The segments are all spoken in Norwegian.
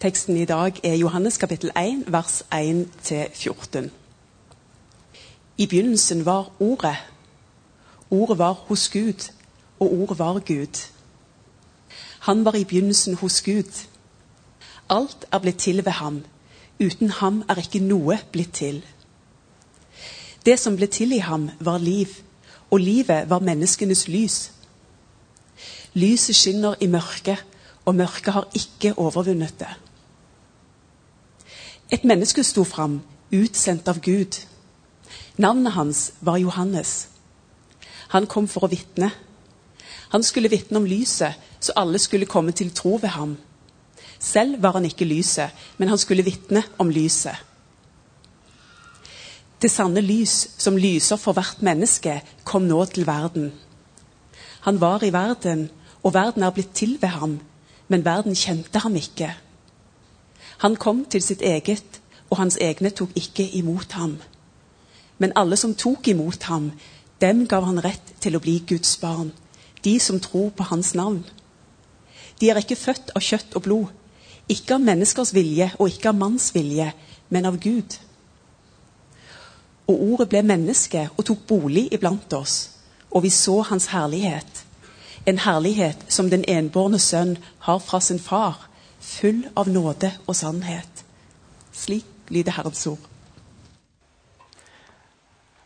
Teksten i dag er Johannes kapittel 1, vers 1-14. I begynnelsen var Ordet. Ordet var hos Gud, og Ordet var Gud. Han var i begynnelsen hos Gud. Alt er blitt til ved ham. Uten ham er ikke noe blitt til. Det som ble til i ham, var liv, og livet var menneskenes lys. Lyset skinner i mørket, og mørket har ikke overvunnet det. Et menneske sto fram, utsendt av Gud. Navnet hans var Johannes. Han kom for å vitne. Han skulle vitne om lyset, så alle skulle komme til tro ved ham. Selv var han ikke lyset, men han skulle vitne om lyset. Det sanne lys, som lyser for hvert menneske, kom nå til verden. Han var i verden, og verden er blitt til ved ham, men verden kjente ham ikke. Han kom til sitt eget, og hans egne tok ikke imot ham. Men alle som tok imot ham, dem gav han rett til å bli Guds barn, de som tror på hans navn. De er ikke født av kjøtt og blod, ikke av menneskers vilje og ikke av manns vilje, men av Gud. Og ordet ble menneske og tok bolig iblant oss, og vi så hans herlighet. En herlighet som den enbårne sønn har fra sin far, full av nåde og sannhet. Slik lyder Herrens ord.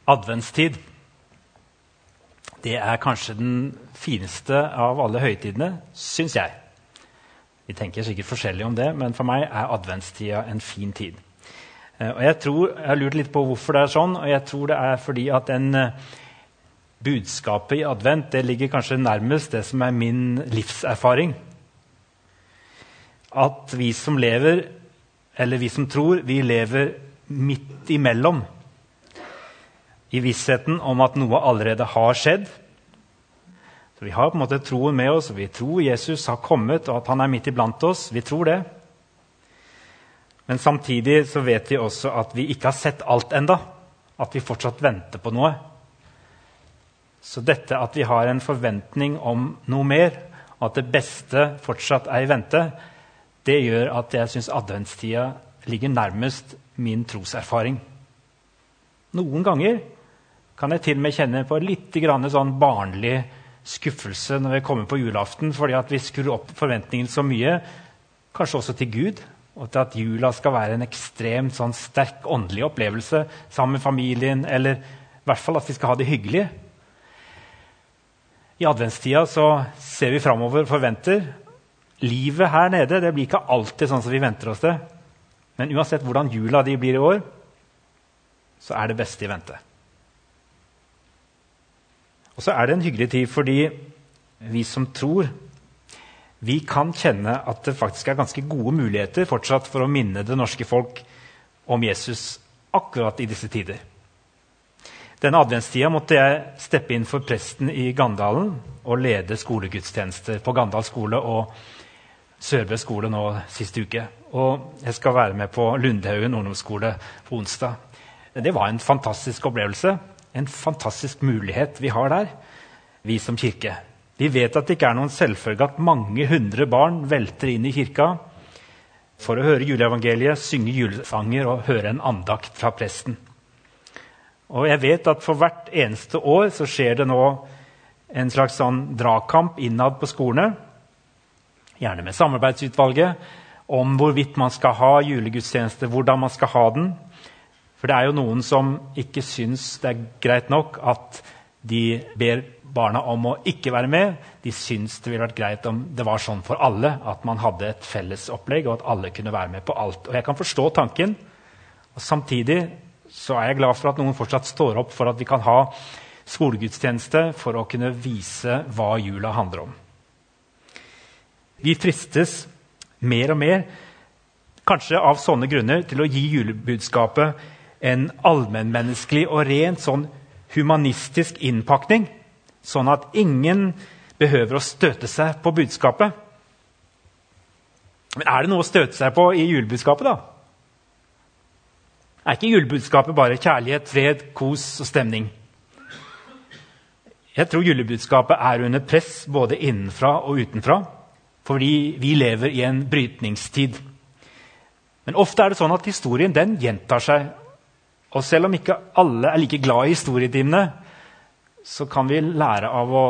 Adventstid. Det er kanskje den fineste av alle høytidene, syns jeg. Vi tenker sikkert forskjellig om det, men for meg er adventstida en fin tid. Eh, og Jeg tror, jeg har lurt litt på hvorfor det er sånn, og jeg tror det er fordi at den eh, budskapet i advent det ligger kanskje nærmest det som er min livserfaring at vi som lever, eller vi som tror, vi lever midt imellom. I vissheten om at noe allerede har skjedd. Så Vi har på en måte troen med oss, vi tror Jesus har kommet, og at han er midt iblant oss. Vi tror det. Men samtidig så vet vi også at vi ikke har sett alt enda. At vi fortsatt venter på noe. Så dette at vi har en forventning om noe mer, at det beste fortsatt er i vente, det gjør at jeg syns adventstida ligger nærmest min troserfaring. Noen ganger kan jeg til og med kjenne på litt sånn barnlig skuffelse når vi kommer på julaften, fordi vi skrur opp forventningene så mye, kanskje også til Gud, og til at jula skal være en ekstremt sånn sterk åndelig opplevelse sammen med familien, eller i hvert fall at vi skal ha det hyggelig. I adventstida så ser vi framover og forventer, Livet her nede det blir ikke alltid sånn som vi venter oss det. Men uansett hvordan jula de blir i år, så er det beste i vente. Og så er det en hyggelig tid fordi vi som tror, vi kan kjenne at det faktisk er ganske gode muligheter fortsatt for å minne det norske folk om Jesus akkurat i disse tider. Denne adventstida måtte jeg steppe inn for presten i Gandalen og lede skolegudstjenester på Gandal skole og Sørbø skole nå sist uke. Og jeg skal være med på Lundhaugen ungdomsskole på onsdag. Det var en fantastisk opplevelse. En fantastisk mulighet vi har der, vi som kirke. Vi vet at det ikke er noen selvfølge at mange hundre barn velter inn i kirka for å høre juleevangeliet, synge julesanger og høre en andakt fra presten. Og jeg vet at for hvert eneste år så skjer det nå en slags sånn dragkamp innad på skolene gjerne med samarbeidsutvalget, om hvorvidt man skal ha julegudstjeneste, hvordan man skal ha den. For det er jo noen som ikke syns det er greit nok at de ber barna om å ikke være med. De syns det ville vært greit om det var sånn for alle, at man hadde et felles opplegg, og at alle kunne være med på alt. Og jeg kan forstå tanken. Og samtidig så er jeg glad for at noen fortsatt står opp for at vi kan ha skolegudstjeneste for å kunne vise hva jula handler om. Vi fristes mer og mer, kanskje av sånne grunner, til å gi julebudskapet en allmennmenneskelig og rent sånn humanistisk innpakning, sånn at ingen behøver å støte seg på budskapet. Men er det noe å støte seg på i julebudskapet, da? Er ikke julebudskapet bare kjærlighet, fred, kos og stemning? Jeg tror julebudskapet er under press både innenfra og utenfra. Fordi vi lever i en brytningstid. Men ofte er det sånn at historien den gjentar seg. Og selv om ikke alle er like glad i historietimene, så kan vi lære av å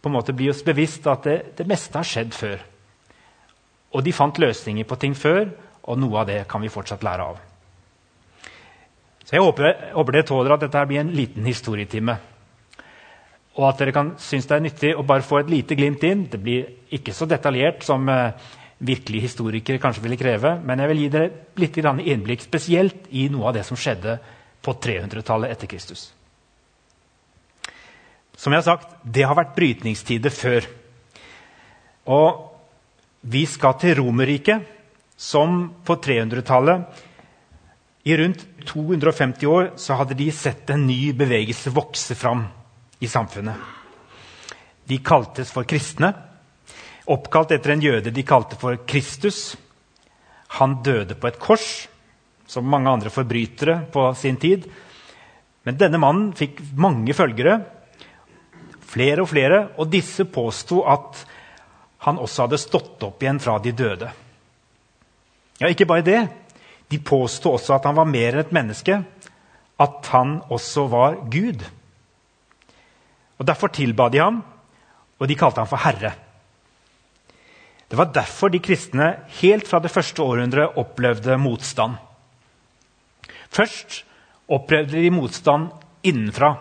på en måte bli oss bevisst at det, det meste har skjedd før. Og de fant løsninger på ting før, og noe av det kan vi fortsatt lære av. Så Jeg håper, håper dere tåler at dette blir en liten historietime. Og at dere kan synes det er nyttig å bare få et lite glimt inn. Det blir ikke så detaljert som eh, virkelige historikere kanskje ville kreve, men jeg vil gi dere litt innblikk spesielt i noe av det som skjedde på 300-tallet etter Kristus. Som jeg har sagt, det har vært brytningstider før. Og vi skal til Romerriket, som på 300-tallet i rundt 250 år så hadde de sett en ny bevegelse vokse fram i samfunnet. De kaltes for kristne, oppkalt etter en jøde de kalte for Kristus. Han døde på et kors, som mange andre forbrytere på sin tid. Men denne mannen fikk mange følgere, flere og flere, og disse påsto at han også hadde stått opp igjen fra de døde. Ja, ikke bare det. De påsto også at han var mer enn et menneske, at han også var Gud. Og Derfor tilba de ham, og de kalte ham for Herre. Det var derfor de kristne helt fra det første århundret opplevde motstand. Først opplevde de motstand innenfra.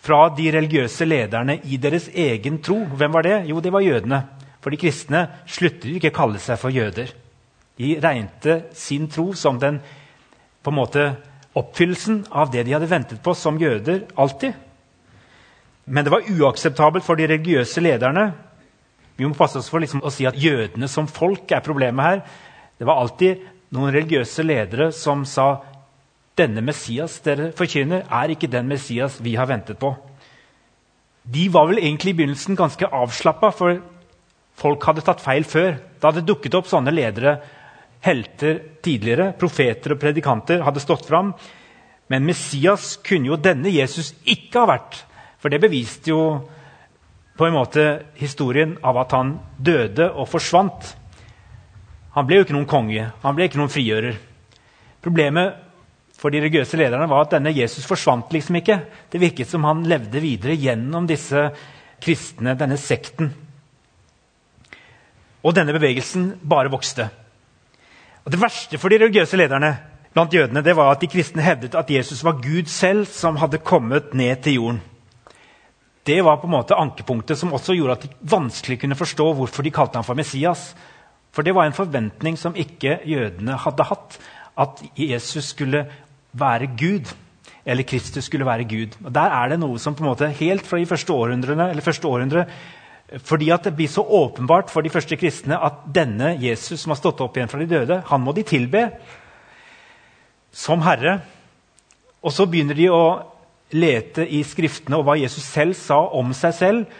Fra de religiøse lederne i deres egen tro. Hvem var det? Jo, det var jødene. For de kristne sluttet ikke å kalle seg for jøder. De regnte sin tro som den på en måte oppfyllelsen av det de hadde ventet på som jøder alltid. Men det var uakseptabelt for de religiøse lederne. Vi må passe oss for liksom å si at jødene som folk er problemet her. Det var alltid noen religiøse ledere som sa denne Messias dere forkynner, er ikke den Messias vi har ventet på. De var vel egentlig i begynnelsen ganske avslappa, for folk hadde tatt feil før. Det hadde dukket opp sånne ledere helter tidligere, profeter og predikanter, hadde stått fram. Men Messias kunne jo denne Jesus ikke ha vært. For det beviste jo på en måte historien av at han døde og forsvant. Han ble jo ikke noen konge, han ble ikke noen frigjører. Problemet for de religiøse lederne var at denne Jesus forsvant liksom ikke. Det virket som han levde videre gjennom disse kristne, denne sekten. Og denne bevegelsen bare vokste. Og Det verste for de religiøse lederne blant jødene det var at de kristne hevdet at Jesus var Gud selv som hadde kommet ned til jorden. Det var på en måte ankepunktet som også gjorde at de vanskelig kunne forstå hvorfor de kalte ham for Messias. For det var en forventning som ikke jødene hadde hatt. At Jesus skulle være Gud. Eller Kristus skulle være Gud. Og Der er det noe som på en måte helt fra de første århundrene, eller første århundre fordi at det blir så åpenbart for de første kristne at denne Jesus som har stått opp igjen fra de døde, han må de tilbe som Herre. Og så begynner de å lete i Skriftene og hva Jesus selv sa om seg selv.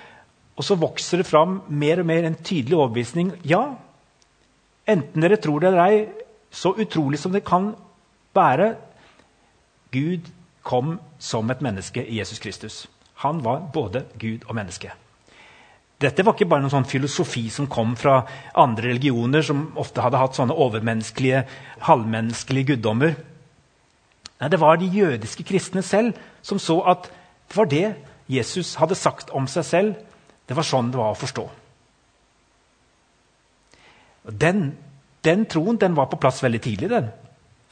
Og så vokser det fram mer og mer en tydelig overbevisning. Ja, enten dere tror det eller ei, så utrolig som det kan være Gud kom som et menneske i Jesus Kristus. Han var både Gud og menneske. Dette var ikke bare noen sånn filosofi som kom fra andre religioner, som ofte hadde hatt sånne overmenneskelige, halvmenneskelige guddommer. Nei, Det var de jødiske kristne selv som så at det var det Jesus hadde sagt om seg selv. Det var sånn det var å forstå. Den, den troen den var på plass veldig tidlig. den.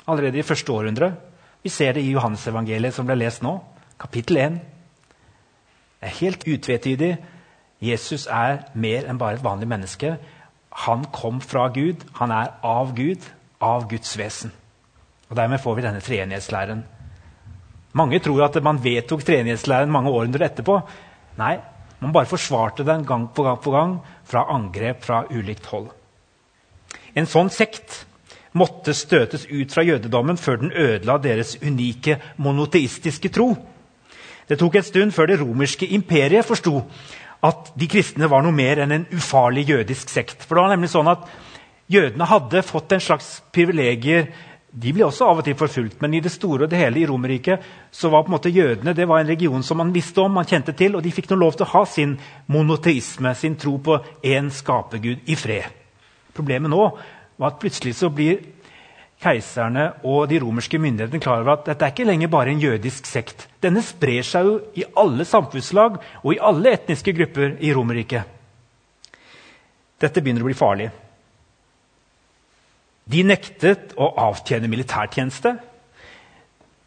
Allerede i første århundre. Vi ser det i Johannesevangeliet som ble lest nå. Kapittel 1. Det er helt utvetydig Jesus er mer enn bare et vanlig menneske. Han kom fra Gud. Han er av Gud, av Guds vesen. Og Dermed får vi denne treenighetslæren. Mange tror at man vedtok treenighetslæren mange århundrer etterpå. Nei, man bare forsvarte den gang på gang på gang fra angrep fra ulikt hold. En sånn sekt måtte støtes ut fra jødedommen før den ødela deres unike monoteistiske tro. Det tok en stund før det romerske imperiet forsto at de kristne var noe mer enn en ufarlig jødisk sekt. For det var nemlig sånn at Jødene hadde fått en slags privilegier. De ble også av og til forfulgt, men i det store og det hele i Romerriket så var på en måte jødene det var en region som man visste om, man kjente til, og de fikk nå lov til å ha sin monoteisme, sin tro på én skapergud, i fred. Problemet nå var at plutselig så blir keiserne og de romerske myndighetene klar over at dette er ikke lenger bare en jødisk sekt. Denne sprer seg jo i alle samfunnslag og i alle etniske grupper i Romerriket. Dette begynner å bli farlig. De nektet å avtjene militærtjeneste.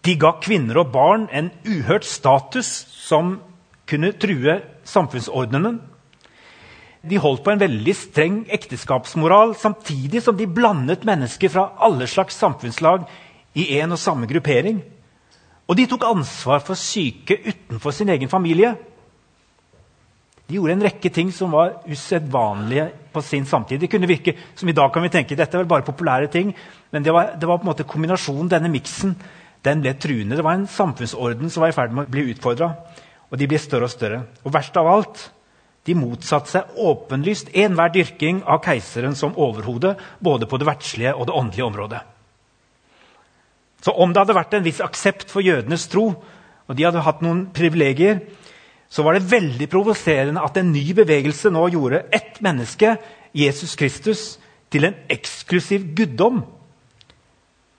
De ga kvinner og barn en uhørt status som kunne true samfunnsordenen. De holdt på en veldig streng ekteskapsmoral samtidig som de blandet mennesker fra alle slags samfunnslag i en og samme gruppering. Og de tok ansvar for syke utenfor sin egen familie. De gjorde en rekke ting som var usedvanlige på sin samtid. Det kunne virke som I dag kan vi tenke dette er vel bare populære ting, men det var, det var på en måte kombinasjonen, denne miksen, den ble truende. Det var en samfunnsorden som var i ferd med å bli utfordra. Og de ble større og større. Og verst av alt, de motsatte seg åpenlyst enhver dyrking av keiseren som overhode, både på det verdslige og det åndelige området. Så om det hadde vært en viss aksept for jødenes tro, og de hadde hatt noen privilegier, så var det veldig provoserende at en ny bevegelse nå gjorde ett menneske, Jesus Kristus, til en eksklusiv guddom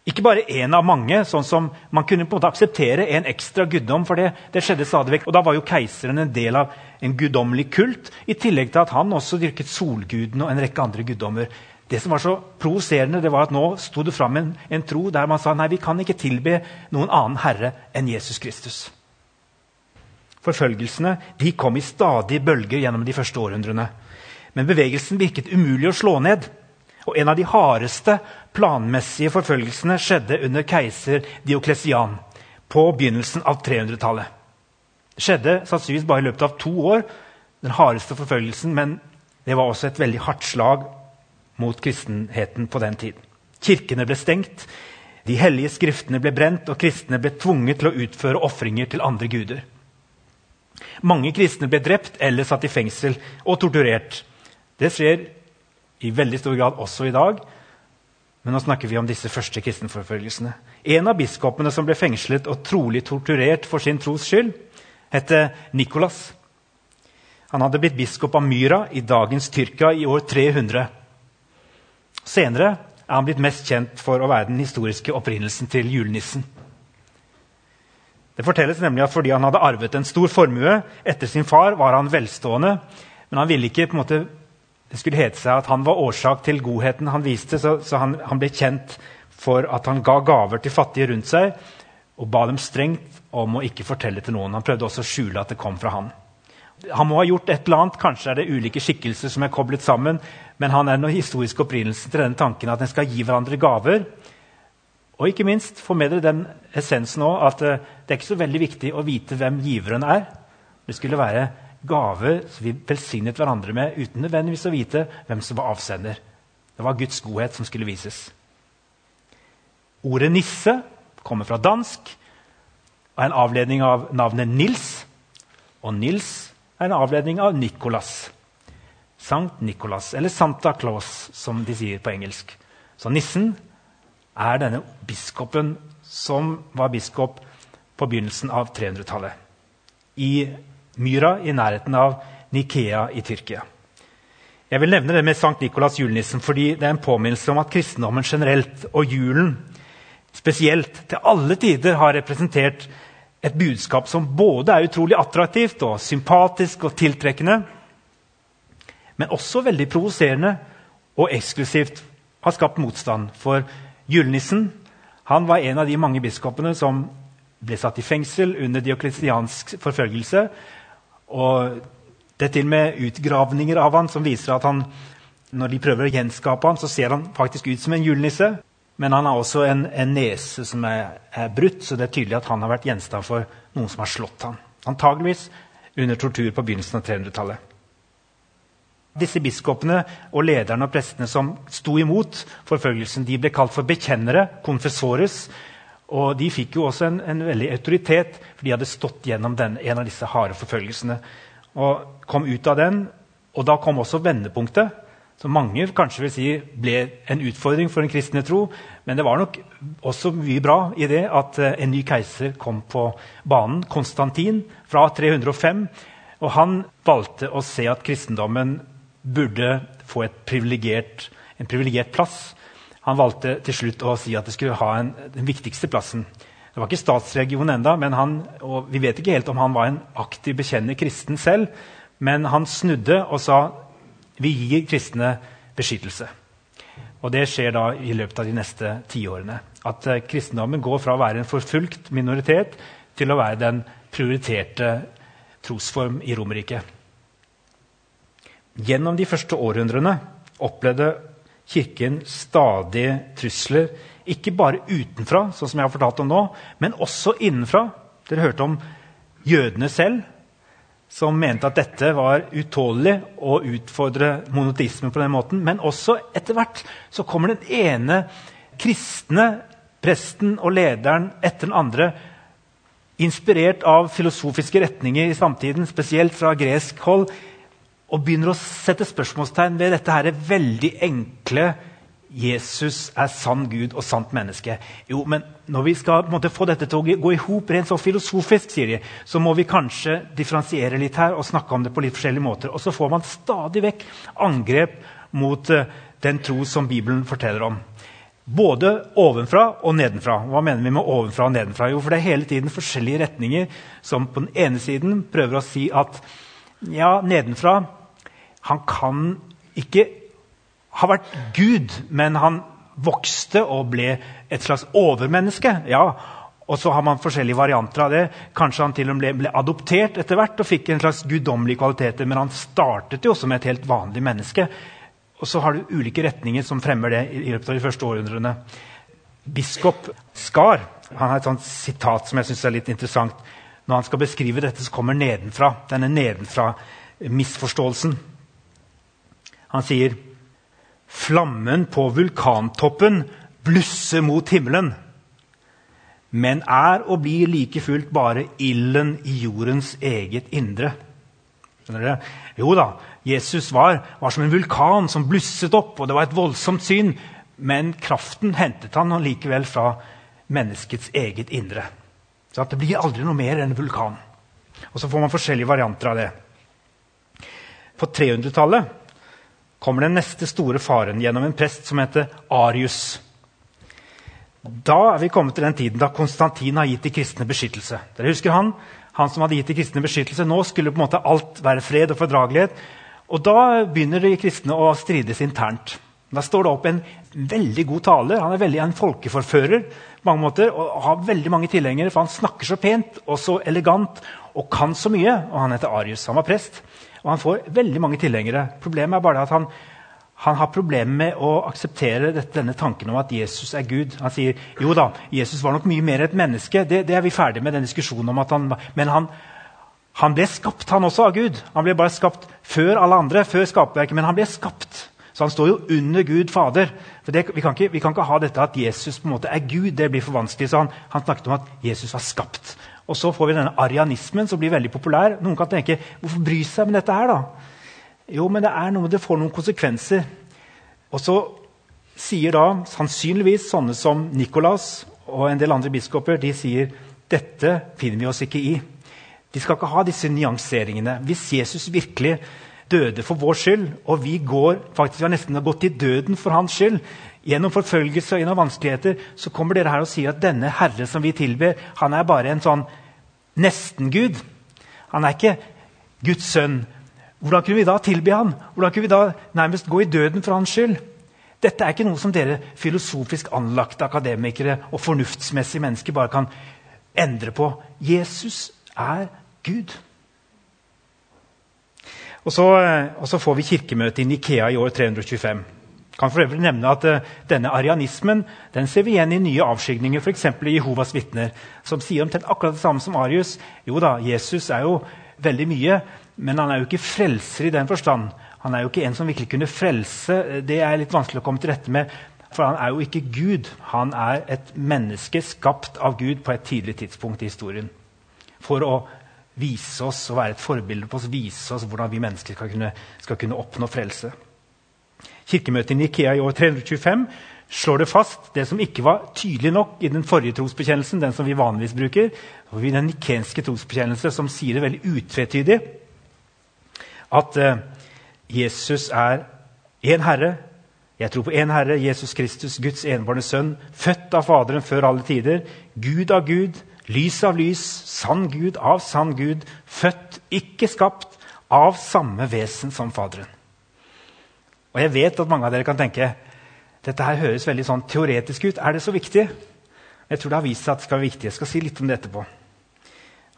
ikke bare én av mange, sånn som man kunne på en måte akseptere en ekstra guddom. for det, det skjedde stadig vekk. Og Da var jo keiseren en del av en guddommelig kult, i tillegg til at han også dyrket solguden og en rekke andre guddommer. Det som var så provoserende, det var at nå sto det fram en, en, tro der man sa nei, vi kan ikke tilbe noen annen herre enn Jesus Kristus. Forfølgelsene de kom i stadige bølger gjennom de første århundrene. Men bevegelsen virket umulig å slå ned. Og en av de hardeste planmessige forfølgelsene skjedde under keiser Dioklesian på begynnelsen av 300-tallet. Det skjedde sannsynligvis bare i løpet av to år, den hardeste forfølgelsen, men det var også et veldig hardt slag mot kristenheten på den tiden. Kirkene ble stengt, de hellige skriftene ble brent, og kristne ble tvunget til å utføre ofringer til andre guder. Mange kristne ble drept eller satt i fengsel og torturert. Det skjer i veldig stor grad også i dag. Men nå snakker vi om disse første kristenforfølgelsene. En av biskopene som ble fengslet og trolig torturert for sin tros skyld, het Nikolas. Han hadde blitt biskop av Myra i dagens Tyrkia i år 300. Senere er han blitt mest kjent for å være den historiske opprinnelsen til julenissen. Det fortelles nemlig at Fordi han hadde arvet en stor formue etter sin far, var han velstående. Men han ville ikke på en måte det skulle hete seg at han var årsak til godheten han viste, så, så han, han, ble kjent for at han ga gaver til fattige rundt seg og ba dem strengt om å ikke fortelle til noen. Han prøvde også å skjule at det kom fra han. Han må ha gjort et eller annet, Kanskje er det ulike skikkelser som er koblet sammen, men han er den historiske opprinnelsen til denne tanken at en skal gi hverandre gaver. Og ikke minst få med dere den essensen òg at eh, det er ikke så veldig viktig å vite hvem giveren er. Det skulle være gaver som vi velsignet hverandre med uten nødvendigvis å vite hvem som var avsender. Det var Guds godhet som skulle vises. Ordet 'nisse' kommer fra dansk og er en avledning av navnet Nils. Og Nils er en avledning av Nikolas. Sankt Nikolas, eller Santa Claus, som de sier på engelsk. Så nissen er denne biskopen som var biskop på begynnelsen av 300-tallet. I Myra i nærheten av Nikea i Tyrkia. Jeg vil nevne det med Sankt Nikolas julenissen fordi det er en påminnelse om at kristendommen generelt og julen spesielt til alle tider har representert et budskap som både er utrolig attraktivt og sympatisk og tiltrekkende, men også veldig provoserende og eksklusivt har skapt motstand. For julenissen han var en av de mange biskopene som ble satt i fengsel under diokristiansk forfølgelse og det er til og med utgravninger av han som viser at han, når de prøver å gjenskape han, så ser han faktisk ut som en julenisse. Men han har også en, en nese som er, er, brutt, så det er tydelig at han har vært gjenstand for noen som har slått ham. Antageligvis under tortur på begynnelsen av 300-tallet. Disse biskopene og lederne og prestene som sto imot forfølgelsen, de ble kalt for bekjennere, konfessores, og de fikk jo også en, en veldig autoritet, for de hadde stått gjennom den, en av disse harde forfølgelsene. Og kom ut av den, og da kom også vendepunktet, som mange kanskje vil si ble en utfordring for en kristne tro. Men det var nok også mye bra i det at eh, en ny keiser kom på banen, Konstantin, fra 305. Og han valgte å se at kristendommen burde få en privilegert plass Han valgte til slutt å si at det skulle ha en, den viktigste plassen. Det var ikke statsregion enda, og vi vet ikke helt om han var en aktiv bekjennende kristen selv. Men han snudde og sa vi gir kristne beskyttelse. Og Det skjer da i løpet av de neste tiårene. At eh, kristendommen går fra å være en forfulgt minoritet til å være den prioriterte trosform i Romerriket. Gjennom de første århundrene opplevde Kirken stadig trusler, ikke bare utenfra, sånn som jeg har fortalt om nå, men også innenfra. Dere hørte om jødene selv, som mente at dette var utålelig å utfordre monotismen på den måten. Men også etter hvert så kommer den ene kristne presten og lederen etter den andre inspirert av filosofiske retninger i samtiden, spesielt fra gresk hold, og begynner å sette spørsmålstegn ved dette her veldig enkle Jesus er sann Gud og sant menneske. Jo, men når vi skal måte, få dette til å gå i hop rent så filosofisk, sier de, så må vi kanskje differensiere litt her og snakke om det på litt forskjellige måter. Og så får man stadig vekk angrep mot uh, den tro som Bibelen forteller om. Både ovenfra og nedenfra. Hva mener vi med ovenfra og nedenfra? Jo, for det er hele tiden forskjellige retninger som på den ene siden prøver å si at ja, nedenfra Han kan ikke ha vært Gud, men han vokste og ble et slags overmenneske. Ja, og så har man forskjellige varianter av det. Kanskje han til og med ble adoptert etter hvert og fikk en slags guddommelige kvaliteter, men han startet jo som et helt vanlig menneske. Og så har du ulike retninger som fremmer det i løpet av de første århundrene. Biskop Skar han har et sånt sitat som jeg synes er litt interessant. Når han skal beskrive dette så kommer nedenfra, denne nedenfra-misforståelsen. Han sier Flammen på vulkantoppen blusser mot himmelen, men er og blir like fullt bare ilden i jordens eget indre. Jo da, Jesus var, var, som en vulkan som blusset opp, og det var et voldsomt syn. Men kraften hentet han likevel fra menneskets eget indre. Så det blir aldri noe mer enn en vulkan. Og så får man forskjellige varianter av det. På 300-tallet kommer den neste store faren gjennom en prest som heter Arius. Da er vi kommet til den tiden da Konstantin har gitt de kristne beskyttelse. Dere husker Han han som hadde gitt de kristne beskyttelse. Nå skulle på en måte alt være fred og fordragelighet. Og Da begynner de kristne å strides internt. Da står det opp en veldig god taler. Han er veldig en folkeforfører på mange måter, og har veldig mange tilhengere. For han snakker så pent og så elegant og kan så mye. Og han heter Arius. Han var prest. Og han får veldig mange tilhengere. Problemet er bare at han, han har problemer med å akseptere dette, denne tanken om at Jesus er Gud. Han sier jo da, Jesus var nok mye mer et menneske. Det, det er vi ferdig med, den diskusjonen om at han, Men han, han, ble skapt, han også, av Gud. Han ble bare skapt før alle andre, før skaperverket. Men han ble skapt. Så han står jo under Gud Fader. For det, vi, kan ikke, vi, kan ikke, ha dette at Jesus på en måte er Gud. Det blir for vanskelig. Så han, han snakket om at Jesus var skapt. Og så får vi denne arianismen som blir veldig populær. Noen kan tenke hvorfor bry seg med dette her, da? Jo, men det er noe, det får noen konsekvenser. Og så sier da sannsynligvis sånne som Nikolas og en del andre biskoper de sier dette finner vi oss ikke i. De skal ikke ha disse nyanseringene. Hvis Jesus virkelig døde for vår skyld, og vi går faktisk vi har nesten gått til døden for hans skyld, gjennom forfølgelse og gjennom vanskeligheter, så kommer dere her og sier at denne Herre som vi tilber, han er bare en sånn nesten-Gud. Han er ikke Guds sønn. Hvordan kunne vi da tilby han? Hvordan kunne vi da nærmest gå i døden for hans skyld? Dette er ikke noe som dere filosofisk anlagte akademikere og fornuftsmessige mennesker bare kan endre på. Jesus er Gud. Og så, eh, og så får vi kirkemøte i Nikea i år 325 kan for øvrig nevne at uh, Denne arianismen den ser vi igjen i nye avskygninger, f.eks. i Jehovas vitner, som sier omtrent akkurat det samme som Arius. Jo da, Jesus er jo veldig mye, men han er jo ikke frelser i den forstand. Han er jo ikke en som virkelig kunne frelse. Det er litt vanskelig å komme til rette med. For han er jo ikke Gud. Han er et menneske skapt av Gud på et tidlig tidspunkt i historien. For å vise oss og være et forbilde på oss, vise oss hvordan vi mennesker skal kunne, skal kunne oppnå frelse. Kirkemøtet i Nikea i år 325 slår det fast det som ikke var tydelig nok i den forrige trosbekjennelsen, den som vi vanligvis bruker, den nikenske trosbekjennelse, som sier det veldig utvetydig at uh, Jesus er én Herre, Jeg tror på én Herre, Jesus Kristus, Guds enbårne sønn, født av Faderen før alle tider, Gud av Gud, lys av lys, sann Gud av sann Gud, født, ikke skapt, av samme vesen som Faderen. Og jeg vet at mange av dere kan tenke dette her høres veldig sånn teoretisk ut. Er det så viktig? Jeg tror det har vist seg at det skal være viktig. Jeg skal si litt om det etterpå.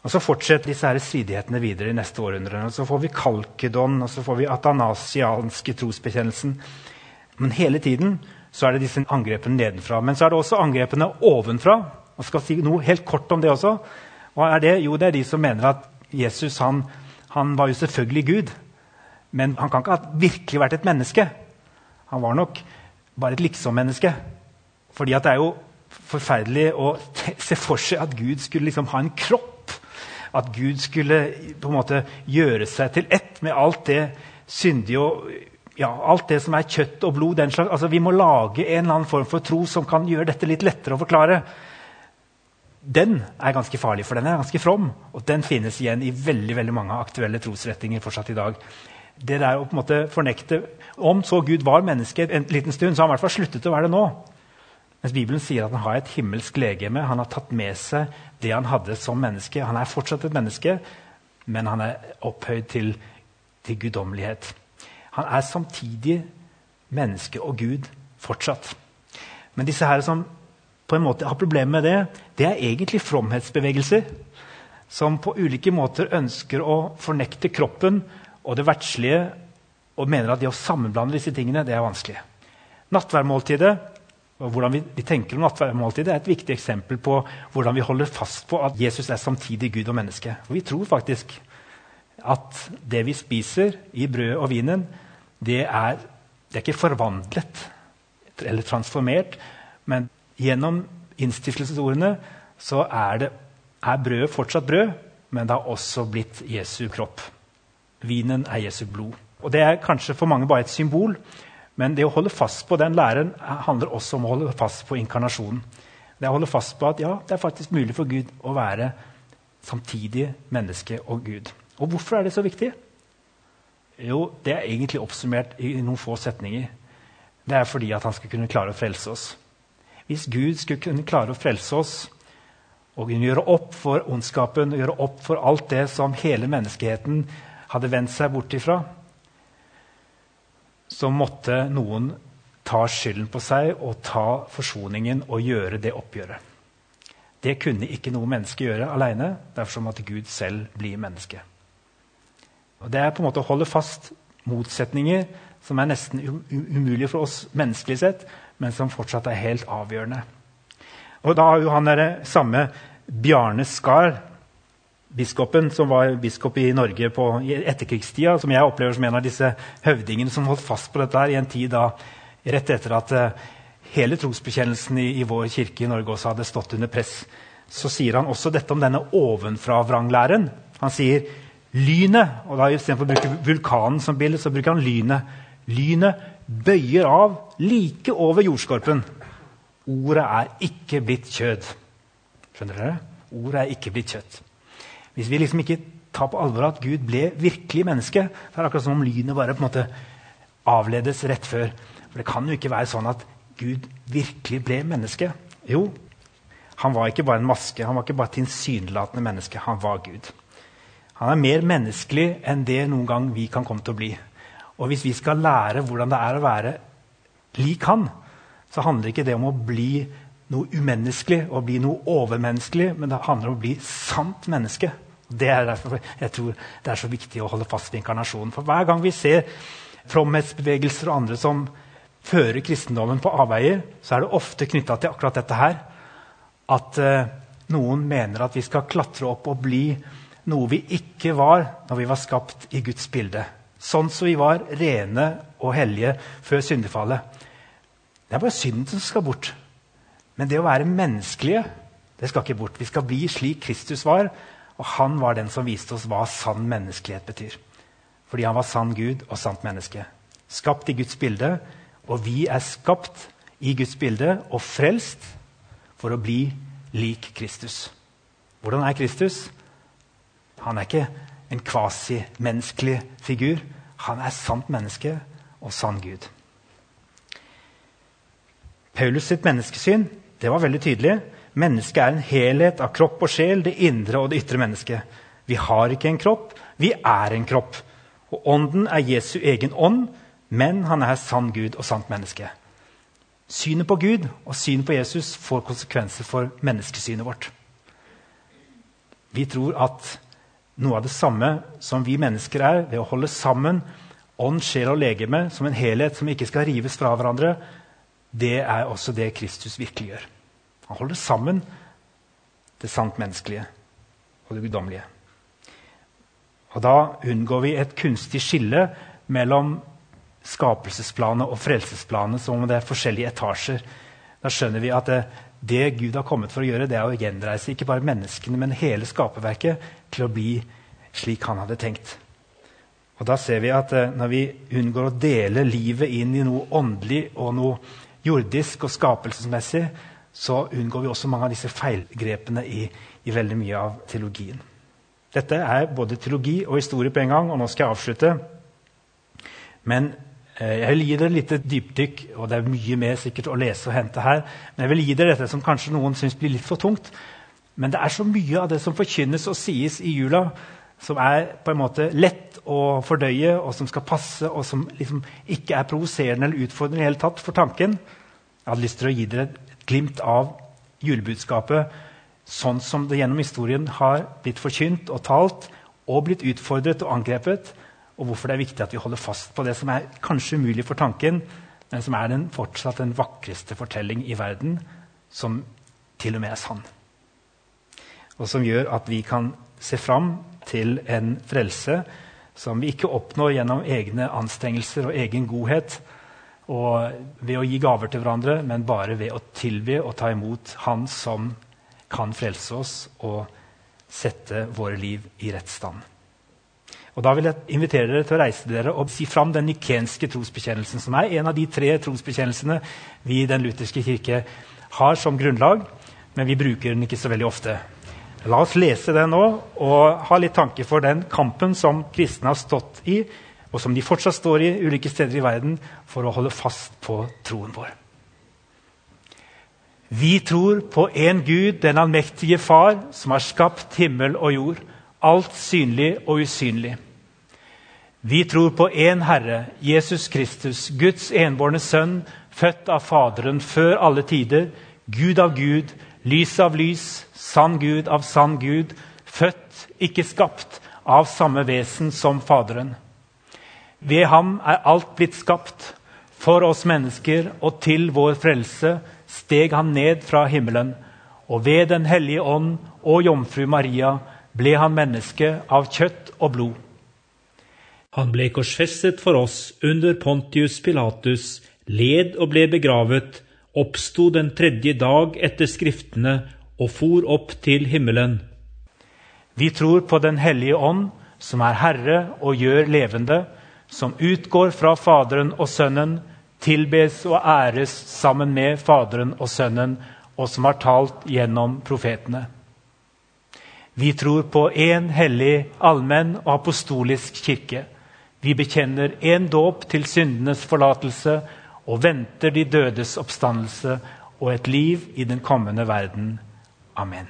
Og Så fortsetter disse her stridighetene videre i neste århundre. Og så får vi kalkedon, og så får vi atanasianske trosbekjennelsen. Men hele tiden så er det disse angrepene nedenfra. Men så er det også angrepene ovenfra. Og skal si noe helt kort om det også. Hva er det? Jo, det er de som mener at Jesus han, han var jo selvfølgelig Gud. Men han kan ikke ha virkelig vært et menneske. Han var nok bare et liksom-menneske. Fordi det er jo forferdelig å se for seg at Gud skulle liksom ha en kropp. At Gud skulle på en måte gjøre seg til ett med alt det syndige og ja, alt det som er kjøtt og blod. den slags, altså Vi må lage en eller annen form for tro som kan gjøre dette litt lettere å forklare. Den er ganske farlig, for den er ganske from. Og den finnes igjen i veldig veldig mange aktuelle trosretninger fortsatt i dag det der å på en måte fornekte Om så Gud var menneske en liten stund, så har han i hvert fall sluttet å være det nå. Mens Bibelen sier at han har et himmelsk legeme. Han har tatt med seg det han hadde som menneske. Han er fortsatt et menneske, men han er opphøyd til, til guddommelighet. Han er samtidig menneske og Gud fortsatt. Men disse her som på en måte har problemer med det, det er egentlig fromhetsbevegelser som på ulike måter ønsker å fornekte kroppen og det verdslige og mener at det å sammenblande disse tingene det er vanskelig. Nattverdmåltidet og hvordan vi, tenker om nattverdmåltidet, er et viktig eksempel på hvordan vi holder fast på at Jesus er samtidig Gud og menneske. Og vi tror faktisk at det vi spiser i brødet og vinen, det er, det er ikke forvandlet eller transformert, men gjennom innstiftelsesordene så er, det, er brødet fortsatt brød, men det har også blitt Jesu kropp. Vinen er Jesu blod. Og Det er kanskje for mange bare et symbol, men det å holde fast på den læren handler også om å holde fast på inkarnasjonen. Det å holde fast på at ja, det er faktisk mulig for Gud å være samtidig menneske og Gud. Og hvorfor er det så viktig? Jo, det er egentlig oppsummert i noen få setninger. Det er fordi at han skal kunne klare å frelse oss. Hvis Gud skulle kunne klare å frelse oss og gjøre opp for ondskapen, gjøre opp for alt det som hele menneskeheten hadde vendt seg bort ifra, så måtte noen ta skylden på seg og ta forsoningen og gjøre det oppgjøret. Det kunne ikke noe menneske gjøre alene. Derfor måtte Gud selv bli menneske. Og Det er på en måte å holde fast motsetninger som er nesten umulige for oss menneskelig sett, men som fortsatt er helt avgjørende. Og da har jo han der, samme Bjarne Skar biskopen som var biskop i Norge på etterkrigstida, som jeg opplever som en av disse høvdingene som holdt fast på dette her, i en tid da, rett etter at uh, hele trosbekjennelsen i, i, vår kirke i Norge også hadde stått under press, så sier han også dette om denne ovenfra-vranglæren. Han sier lynet, og da istedenfor å bruke vulkanen som bilde, så bruker han lynet. Lynet bøyer av like over jordskorpen. Ordet er ikke blitt kjød. Skjønner dere? Ordet er ikke blitt kjøtt. Hvis vi liksom ikke tar på alvor at Gud ble virkelig menneske, så er det akkurat som om lynet bare på en måte avledes rett før. For Det kan jo ikke være sånn at Gud virkelig ble menneske. Jo, han var ikke bare en maske, han var ikke bare tilsynelatende menneske. Han var Gud. Han er mer menneskelig enn det noen gang vi kan komme til å bli. Og hvis vi skal lære hvordan det er å være lik han, så handler ikke det om å bli noe umenneskelig og bli noe overmenneskelig, men det handler om å bli sant menneske. Det er derfor jeg tror det er så viktig å holde fast ved inkarnasjonen. For hver gang vi ser fromhetsbevegelser og andre som fører kristendommen på avveier, så er det ofte knytta til akkurat dette her. At eh, noen mener at vi skal klatre opp og bli noe vi ikke var når vi var skapt i Guds bilde. Sånn som vi var rene og hellige før syndefallet. Det er bare synden som skal bort. Men det å være menneskelige det skal ikke bort. Vi skal bli slik Kristus var. Og han var den som viste oss hva sann menneskelighet betyr. Fordi han var sann Gud og sant menneske. Skapt i Guds bilde. Og vi er skapt i Guds bilde og frelst for å bli lik Kristus. Hvordan er Kristus? Han er ikke en kvasimenneskelig figur. Han er sant menneske og sann Gud. Paulus sitt menneskesyn det var veldig tydelig. Mennesket er en helhet av kropp og sjel, det indre og det ytre mennesket. Vi har ikke en kropp, vi er en kropp. Og Ånden er Jesu egen ånd, men han er sann Gud og sant menneske. Synet på Gud og synet på Jesus får konsekvenser for menneskesynet vårt. Vi tror at noe av det samme som vi mennesker er, ved å holde sammen ånd, sjel og legeme som en helhet som ikke skal rives fra hverandre, det er også det Kristus virkelig gjør. Han holder sammen det sant menneskelige og det guddommelige. Og Da unngår vi et kunstig skille mellom skapelsesplanet og frelsesplanet som om det er forskjellige etasjer. Da skjønner vi at det, det, Gud har kommet for å gjøre, det er å gjenreise ikke bare menneskene, men hele skaperverket til å bli slik han hadde tenkt. Og Da ser vi at eh, når vi unngår å dele livet inn i noe åndelig og noe jordisk og skapelsesmessig, så unngår vi også mange av disse feilgrepene i, i veldig mye av teologien. Dette er både teologi og historie på en gang, og nå skal jeg avslutte. Men jeg vil gi dere et lite dypdykk, og det er mye mer sikkert å lese og hente her. Men jeg vil gi dere dette som kanskje noen syns blir litt for tungt. Men det er så mye av det som forkynnes og sies i jula, som er på en måte lett å fordøye, og som skal passe, og som liksom ikke er provoserende eller utfordrende i hele tatt for tanken. Jeg hadde lyst til å gi dere et glimt av julebudskapet sånn som det gjennom historien har blitt forkynt og talt og blitt utfordret og angrepet, og hvorfor det er viktig at vi holder fast på det som er kanskje umulig for tanken, men som er den, fortsatt den vakreste fortelling i verden, som til og med er sann. Og som gjør at vi kan se fram til en frelse som vi ikke oppnår gjennom egne anstrengelser og egen godhet, og ved å gi gaver til hverandre, men bare ved å tilby og ta imot Han som kan frelse oss og sette våre liv i rett stand. Og Da vil jeg invitere dere til å reise dere og si fram den nikenske trosbekjennelsen, som er en av de tre trosbekjennelsene vi i Den lutherske kirke har som grunnlag, men vi bruker den ikke så veldig ofte. La oss lese den nå og ha litt tanke for den kampen som kristne har stått i, og som de fortsatt står i ulike steder i verden for å holde fast på troen vår. Vi tror på én Gud, den allmektige Far, som har skapt himmel og jord, alt synlig og usynlig. Vi tror på én Herre, Jesus Kristus, Guds enbårne Sønn, født av Faderen før alle tider, Gud av Gud, lys av lys, sann Gud av sann Gud, født, ikke skapt, av samme vesen som Faderen. Ved ham er alt blitt skapt, for oss mennesker og til vår frelse, steg han ned fra himmelen, og ved Den hellige ånd og jomfru Maria ble han menneske av kjøtt og blod. Han ble korsfestet for oss under Pontius Pilatus, led og ble begravet, oppsto den tredje dag etter Skriftene og for opp til himmelen. Vi tror på Den hellige ånd, som er Herre og gjør levende, som utgår fra Faderen og Sønnen, tilbes og æres sammen med Faderen og Sønnen, og som har talt gjennom profetene. Vi tror på én hellig, allmenn og apostolisk kirke. Vi bekjenner én dåp til syndenes forlatelse og venter de dødes oppstandelse og et liv i den kommende verden. Amen.